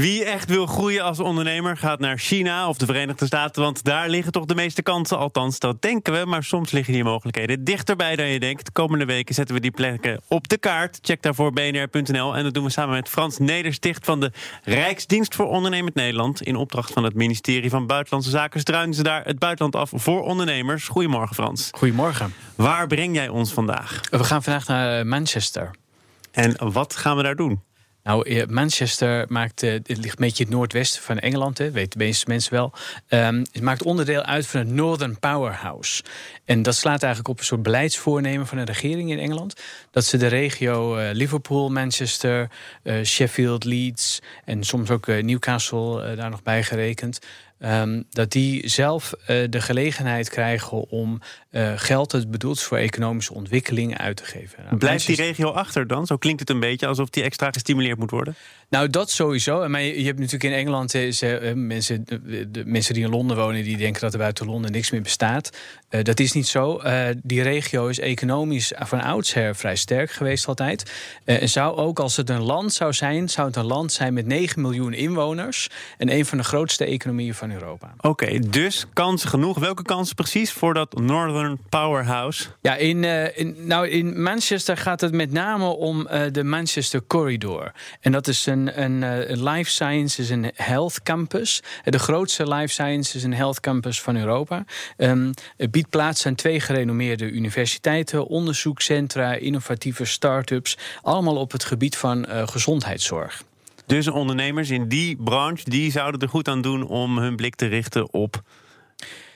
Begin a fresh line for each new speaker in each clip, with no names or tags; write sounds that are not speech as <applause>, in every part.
Wie echt wil groeien als ondernemer gaat naar China of de Verenigde Staten, want daar liggen toch de meeste kansen. Althans, dat denken we, maar soms liggen die mogelijkheden dichterbij dan je denkt. De komende weken zetten we die plekken op de kaart. Check daarvoor bnr.nl en dat doen we samen met Frans Nedersticht van de Rijksdienst voor Ondernemend Nederland. In opdracht van het ministerie van Buitenlandse Zaken struinen ze daar het buitenland af voor ondernemers. Goedemorgen Frans.
Goedemorgen.
Waar breng jij ons vandaag?
We gaan vandaag naar Manchester.
En wat gaan we daar doen?
Nou, Manchester maakt, eh, het ligt een beetje het noordwesten van Engeland, hè, weten de meeste mensen wel. Um, het maakt onderdeel uit van het Northern Powerhouse. En dat slaat eigenlijk op een soort beleidsvoornemen van de regering in Engeland. Dat ze de regio uh, Liverpool, Manchester, uh, Sheffield, Leeds en soms ook Newcastle daar nog bij gerekend. Um, dat die zelf uh, de gelegenheid krijgen om uh, geld dat bedoeld is voor economische ontwikkeling uit te geven.
Nou, Blijft die regio achter dan? Zo klinkt het een beetje alsof die extra gestimuleerd moet worden.
Nou, dat sowieso. Maar je, hebt natuurlijk in Engeland is, uh, mensen, de, mensen die in Londen wonen, die denken dat er buiten Londen niks meer bestaat. dat is niet zo. die regio is economisch van oudsher vrij sterk geweest altijd. en zou ook als het een land zou zijn, zou het een land zijn met 9 miljoen inwoners en een van de grootste economieën van Europa.
Oké, dus kansen genoeg. Welke kansen precies voor dat Northern Powerhouse?
Ja, in, in, nou, in Manchester gaat het met name om de Manchester Corridor. En dat is een, een uh, life sciences en health campus. de grootste life sciences en health campus van Europa. Um, het biedt plaats aan twee gerenommeerde universiteiten, onderzoekscentra, innovatieve start-ups. Allemaal op het gebied van gezondheidszorg.
Dus ondernemers in die branche die zouden er goed aan doen om hun blik te richten op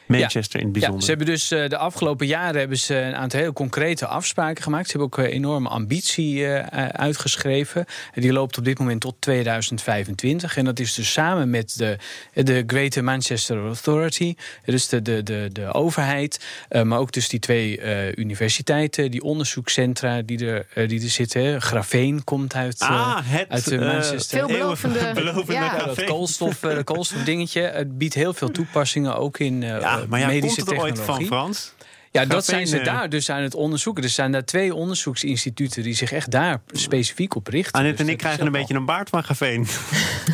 Manchester in het bijzonder.
Ja, ze hebben dus uh, de afgelopen jaren hebben ze een aantal heel concrete afspraken gemaakt. Ze hebben ook uh, enorme ambitie uh, uitgeschreven. Die loopt op dit moment tot 2025. En dat is dus samen met de, de Greater Manchester Authority, dus de, de, de, de overheid, maar ook dus die twee universiteiten, die onderzoekscentra die er, die er zitten. Grafeen komt uit,
ah, het,
uit Manchester.
Veelbelovende, <laughs>
belovende
ja. dat koolstof, koolstofdingetje. Het biedt heel veel toepassingen ook in ja,
maar ja,
medische
komt het
technologie.
ooit van Frans?
Ja, dat zijn ze daar dus aan het onderzoeken. Er zijn daar twee onderzoeksinstituten die zich echt daar specifiek op richten.
Annette
dus
en ik krijgen een beetje een baard van Gaveen. <laughs>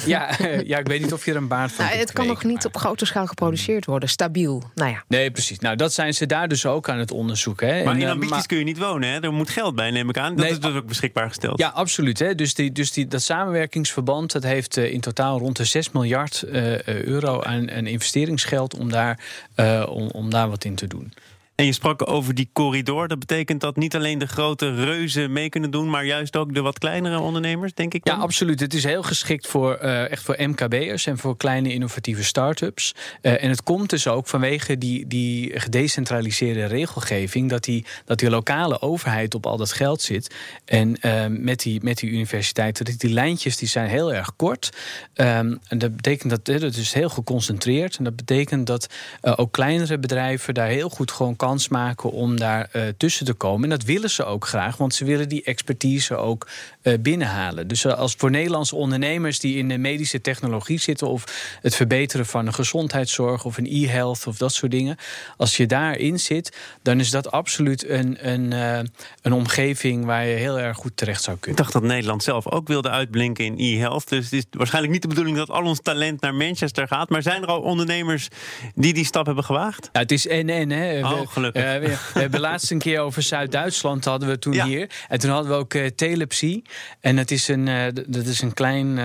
Ja, ja, ik weet niet of je er een baard van
nou, Het kan nog niet op grote schaal geproduceerd worden, stabiel. Nou ja.
Nee, precies. Nou, dat zijn ze daar dus ook aan het onderzoeken. Hè.
Maar in
en,
ambities
maar,
kun je niet wonen, hè? Er moet geld bij, neem ik aan. Dat
Nee,
is dus ook beschikbaar gesteld.
Ja, absoluut. Hè. Dus, die, dus die, dat samenwerkingsverband dat heeft uh, in totaal rond de 6 miljard uh, euro aan, aan investeringsgeld om daar, uh, om, om daar wat in te doen.
En je sprak over die corridor. Dat betekent dat niet alleen de grote reuzen mee kunnen doen, maar juist ook de wat kleinere ondernemers, denk ik. Dan?
Ja, absoluut. Het is heel geschikt voor, uh, echt voor MKB'ers en voor kleine innovatieve start-ups. Uh, en het komt dus ook vanwege die, die gedecentraliseerde regelgeving, dat die, dat die lokale overheid op al dat geld zit. En uh, met, die, met die universiteiten, dat die lijntjes die zijn heel erg kort. Um, en dat betekent dat het is heel geconcentreerd. En dat betekent dat ook kleinere bedrijven daar heel goed gewoon kans maken om daar uh, tussen te komen. En dat willen ze ook graag, want ze willen die expertise ook uh, binnenhalen. Dus uh, als voor Nederlandse ondernemers die in de medische technologie zitten, of het verbeteren van een gezondheidszorg of een e-health of dat soort dingen, als je daarin zit, dan is dat absoluut een, een, een omgeving waar je heel erg goed terecht zou kunnen.
Ik dacht dat Nederland zelf ook wilde uitblinken in e-health. Dus het is waarschijnlijk niet de bedoeling dat al ons talent naar Manchester gaat. Maar zijn er al ondernemers die die stap hebben gewaagd?
Ja, het is en-en. Hè.
Oh, gelukkig.
Uh, we, we, hebben <laughs> laatst een keer over Zuid-Duitsland hadden we toen ja. hier. En toen hadden we ook uh, Telepsy. En dat is een, uh, dat is een klein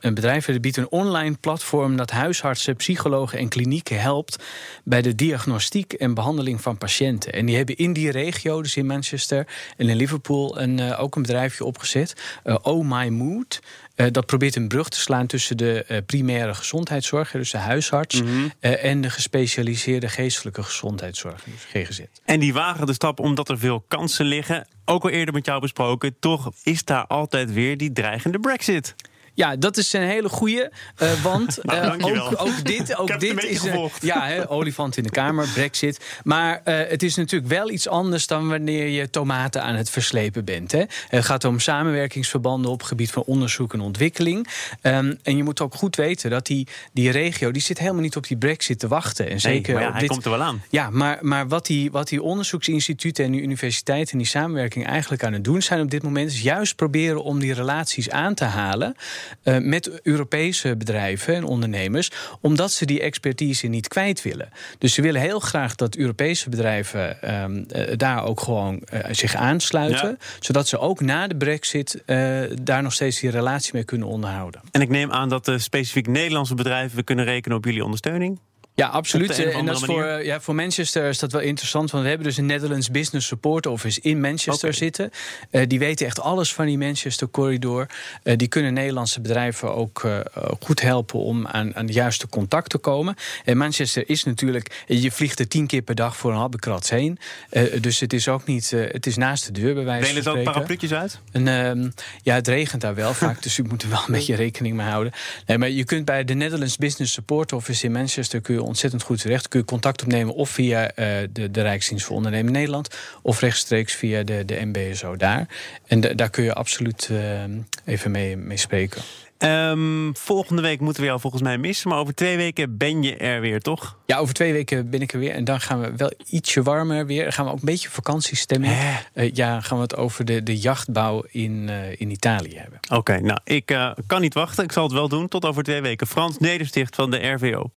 een bedrijf dat biedt een online platform dat huisartsen, psychologen en klinieken helpt bij de diagnostiek en behandeling van patiënten. En die hebben in die regio, dus in Manchester en in Liverpool, een, ook een bedrijfje opgezet. oh My Mood. Uh, dat probeert een brug te slaan tussen de uh, primaire gezondheidszorg, dus de huisarts, mm -hmm. uh, en de gespecialiseerde geestelijke gezondheidszorg, dus GGZ.
En die wagen de stap omdat er veel kansen liggen. Ook al eerder met jou besproken, toch is daar altijd weer die dreigende Brexit.
Ja, dat is een hele goeie. Uh, <laughs> want uh,
nou,
ook, ook, dit, ook dit is
een
ja, he, olifant in de kamer, Brexit. Maar uh, het is natuurlijk wel iets anders dan wanneer je tomaten aan het verslepen bent. Hè. Het gaat om samenwerkingsverbanden op gebied van onderzoek en ontwikkeling. Um, en je moet ook goed weten dat die, die regio die zit helemaal niet op die Brexit te wachten. En zeker
nee, ja, hij
dit,
komt er wel aan.
Ja, maar, maar wat, die, wat die onderzoeksinstituten en die universiteiten en die samenwerking eigenlijk aan het doen zijn op dit moment, is juist proberen om die relaties aan te halen. Uh, met Europese bedrijven en ondernemers, omdat ze die expertise niet kwijt willen. Dus ze willen heel graag dat Europese bedrijven uh, daar ook gewoon zich aansluiten, zodat ze ook na de Brexit daar nog steeds die relatie mee kunnen onderhouden.
En ik neem aan dat de specifiek Nederlandse bedrijven kunnen rekenen op jullie ondersteuning.
Ja, absoluut. En dat is voor, ja, voor Manchester is dat wel interessant. Want we hebben dus een Netherlands Business Support Office in Manchester zitten. Uh, die weten echt alles van die Manchester corridor. Uh, die kunnen Nederlandse bedrijven ook uh, goed helpen om aan, aan de juiste contact te komen. En Manchester is natuurlijk, je vliegt er tien keer per dag voor een habbekrats heen. dus het is ook niet, het is naast de deur bij wijze
Delen
van
spreken. ook parapluutjes uit?
En, ehm, ja, het regent daar wel vaak, <laughs> dus u moet er wel een beetje rekening mee houden. Nee, maar je kunt bij de Netherlands Business Support Office in Manchester kun je ontzettend goed terecht. Kun je contact opnemen of via uh, de, de Rijksdienst voor Ondernemen Nederland of rechtstreeks via de, de MBSO daar. En daar kun je absoluut uh, even mee, mee spreken.
Um, volgende week moeten we jou volgens mij missen. Maar over twee weken ben je er weer, toch?
Ja, over twee weken ben ik er weer. En dan gaan we wel ietsje warmer weer. Dan gaan we ook een beetje vakantiestemming. Uh, ja, gaan we het over de, de jachtbouw in, uh, in Italië hebben.
Oké, okay, nou, ik uh, kan niet wachten. Ik zal het wel doen. Tot over twee weken. Frans Nedersticht van de RVO.